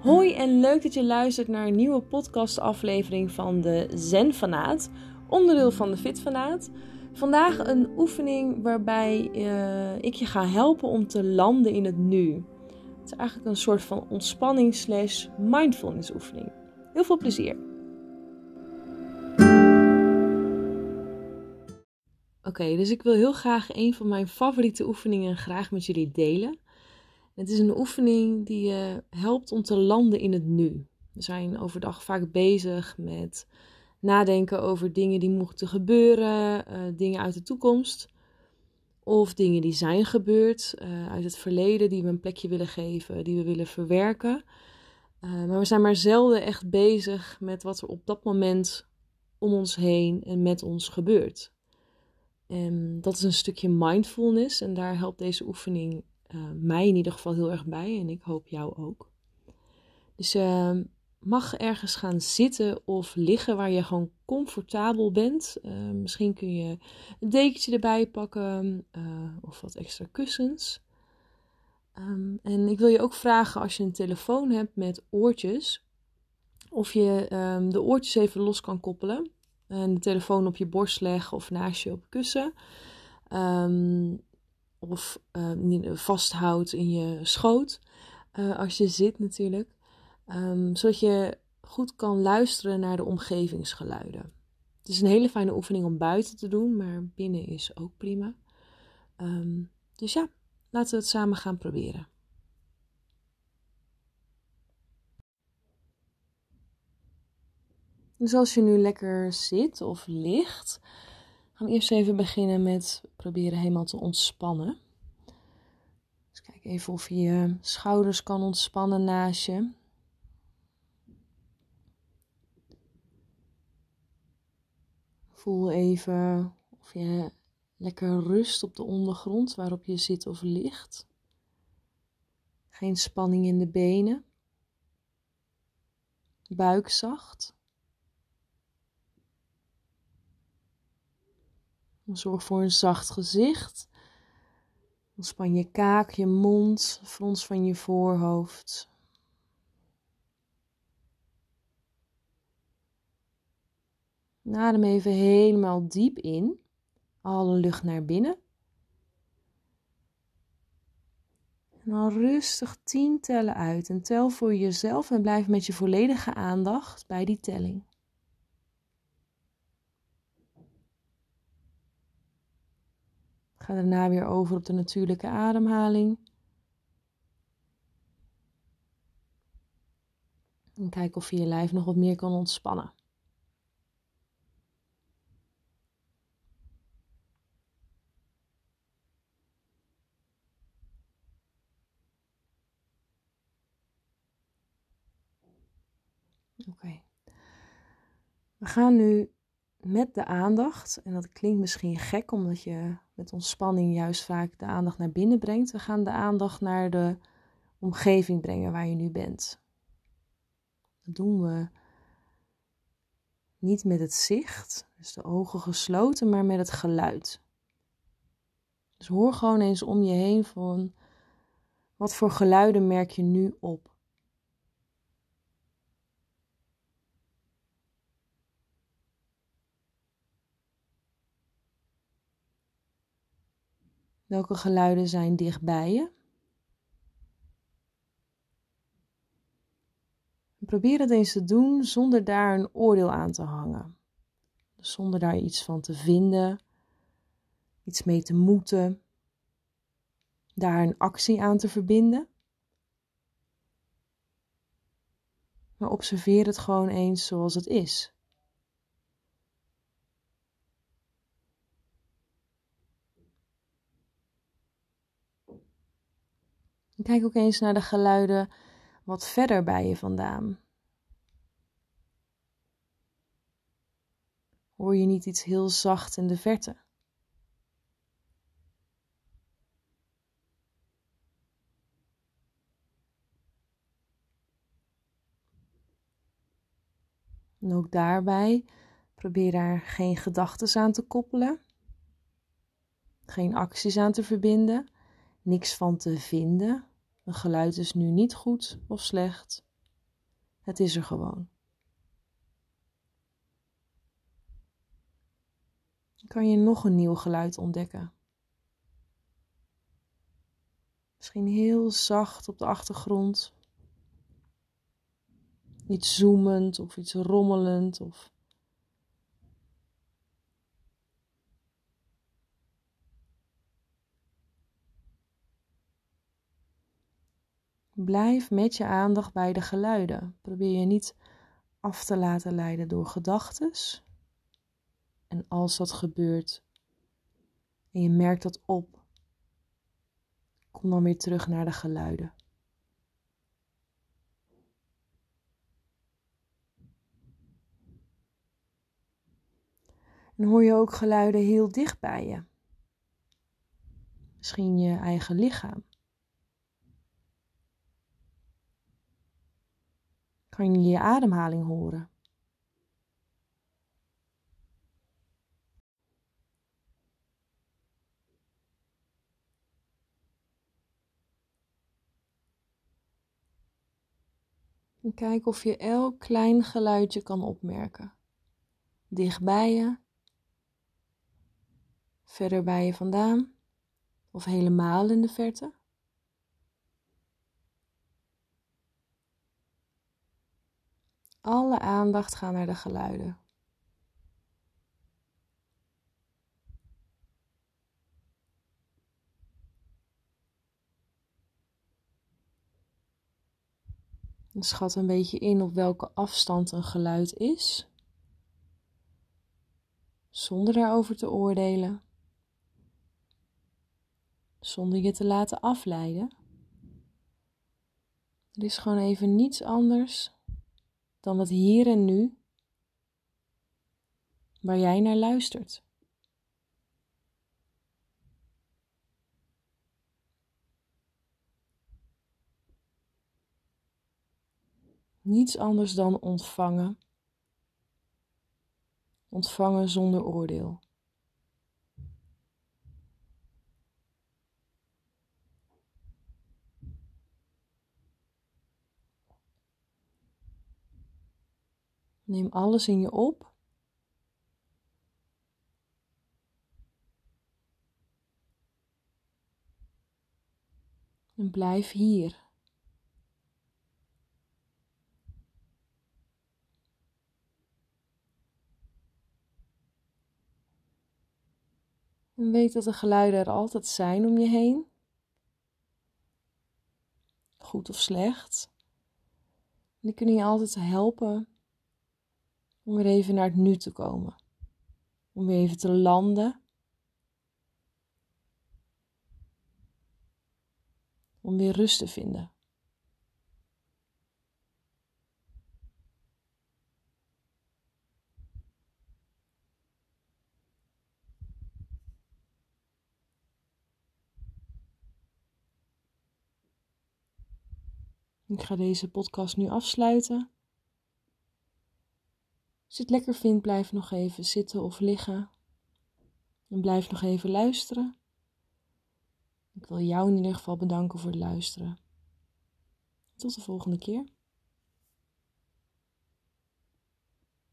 Hoi en leuk dat je luistert naar een nieuwe podcastaflevering van de Zen Fanaat, onderdeel van de Fit Fanaat. Vandaag een oefening waarbij uh, ik je ga helpen om te landen in het nu. Het is eigenlijk een soort van ontspanning slash mindfulness oefening. Heel veel plezier! Oké, dus ik wil heel graag een van mijn favoriete oefeningen graag met jullie delen. Het is een oefening die je helpt om te landen in het nu. We zijn overdag vaak bezig met nadenken over dingen die moeten gebeuren, uh, dingen uit de toekomst. Of dingen die zijn gebeurd uh, uit het verleden, die we een plekje willen geven, die we willen verwerken. Uh, maar we zijn maar zelden echt bezig met wat er op dat moment om ons heen en met ons gebeurt. En dat is een stukje mindfulness en daar helpt deze oefening uh, mij in ieder geval heel erg bij en ik hoop jou ook. Dus uh, mag ergens gaan zitten of liggen waar je gewoon comfortabel bent. Uh, misschien kun je een dekentje erbij pakken of wat extra kussens. Um, en ik wil je ook vragen als je een telefoon hebt met oortjes, of je um, de oortjes even los kan koppelen en de telefoon op je borst leggen of naast je op kussen. Of uh, vasthoudt in je schoot uh, als je zit natuurlijk. Um, zodat je goed kan luisteren naar de omgevingsgeluiden. Het is een hele fijne oefening om buiten te doen, maar binnen is ook prima. Um, dus ja, laten we het samen gaan proberen. Dus als je nu lekker zit of ligt, gaan eerst even beginnen met proberen helemaal te ontspannen. Dus kijk even of je je schouders kan ontspannen naast je. Voel even of je lekker rust op de ondergrond waarop je zit of ligt. Geen spanning in de benen. Buik zacht. Zorg voor een zacht gezicht. Ontspan je kaak, je mond, frons van je voorhoofd. Adem even helemaal diep in. Alle lucht naar binnen. En dan rustig tien tellen uit. En tel voor jezelf en blijf met je volledige aandacht bij die telling. Daarna weer over op de natuurlijke ademhaling. En kijk of je je lijf nog wat meer kan ontspannen. Oké. We gaan nu met de aandacht, en dat klinkt misschien gek omdat je met ontspanning juist vaak de aandacht naar binnen brengt. We gaan de aandacht naar de omgeving brengen waar je nu bent. Dat doen we niet met het zicht, dus de ogen gesloten, maar met het geluid. Dus hoor gewoon eens om je heen van wat voor geluiden merk je nu op. Welke geluiden zijn dichtbij je? Probeer het eens te doen zonder daar een oordeel aan te hangen. Zonder daar iets van te vinden, iets mee te moeten, daar een actie aan te verbinden. Maar observeer het gewoon eens zoals het is. Kijk ook eens naar de geluiden wat verder bij je vandaan. Hoor je niet iets heel zacht in de verte? En ook daarbij probeer daar geen gedachten aan te koppelen, geen acties aan te verbinden, niks van te vinden, een geluid is nu niet goed of slecht. Het is er gewoon. Kan je nog een nieuw geluid ontdekken. Misschien heel zacht op de achtergrond. Iets zoemend of iets rommelend of Blijf met je aandacht bij de geluiden. Probeer je niet af te laten leiden door gedachten. En als dat gebeurt en je merkt dat op, kom dan weer terug naar de geluiden. En hoor je ook geluiden heel dicht bij je. Misschien je eigen lichaam. Kan je je ademhaling horen. En kijk of je elk klein geluidje kan opmerken. Dicht bij je, verder bij je vandaan of helemaal in de verte. Alle aandacht gaat naar de geluiden. schat een beetje in op welke afstand een geluid is, zonder daarover te oordelen, zonder je te laten afleiden. Er is gewoon even niets anders dan het hier en nu waar jij naar luistert. Niets anders dan ontvangen. Ontvangen zonder oordeel. Neem alles in je op. En blijf hier. En weet dat de geluiden er altijd zijn om je heen. Goed of slecht. Die kunnen je altijd helpen om weer even naar het nu te komen. Om weer even te landen. Om weer rust te vinden. Ik ga deze podcast nu afsluiten. Je het lekker vindt, blijf nog even zitten of liggen. En blijf nog even luisteren. Ik wil jou in ieder geval bedanken voor het luisteren. Tot de volgende keer.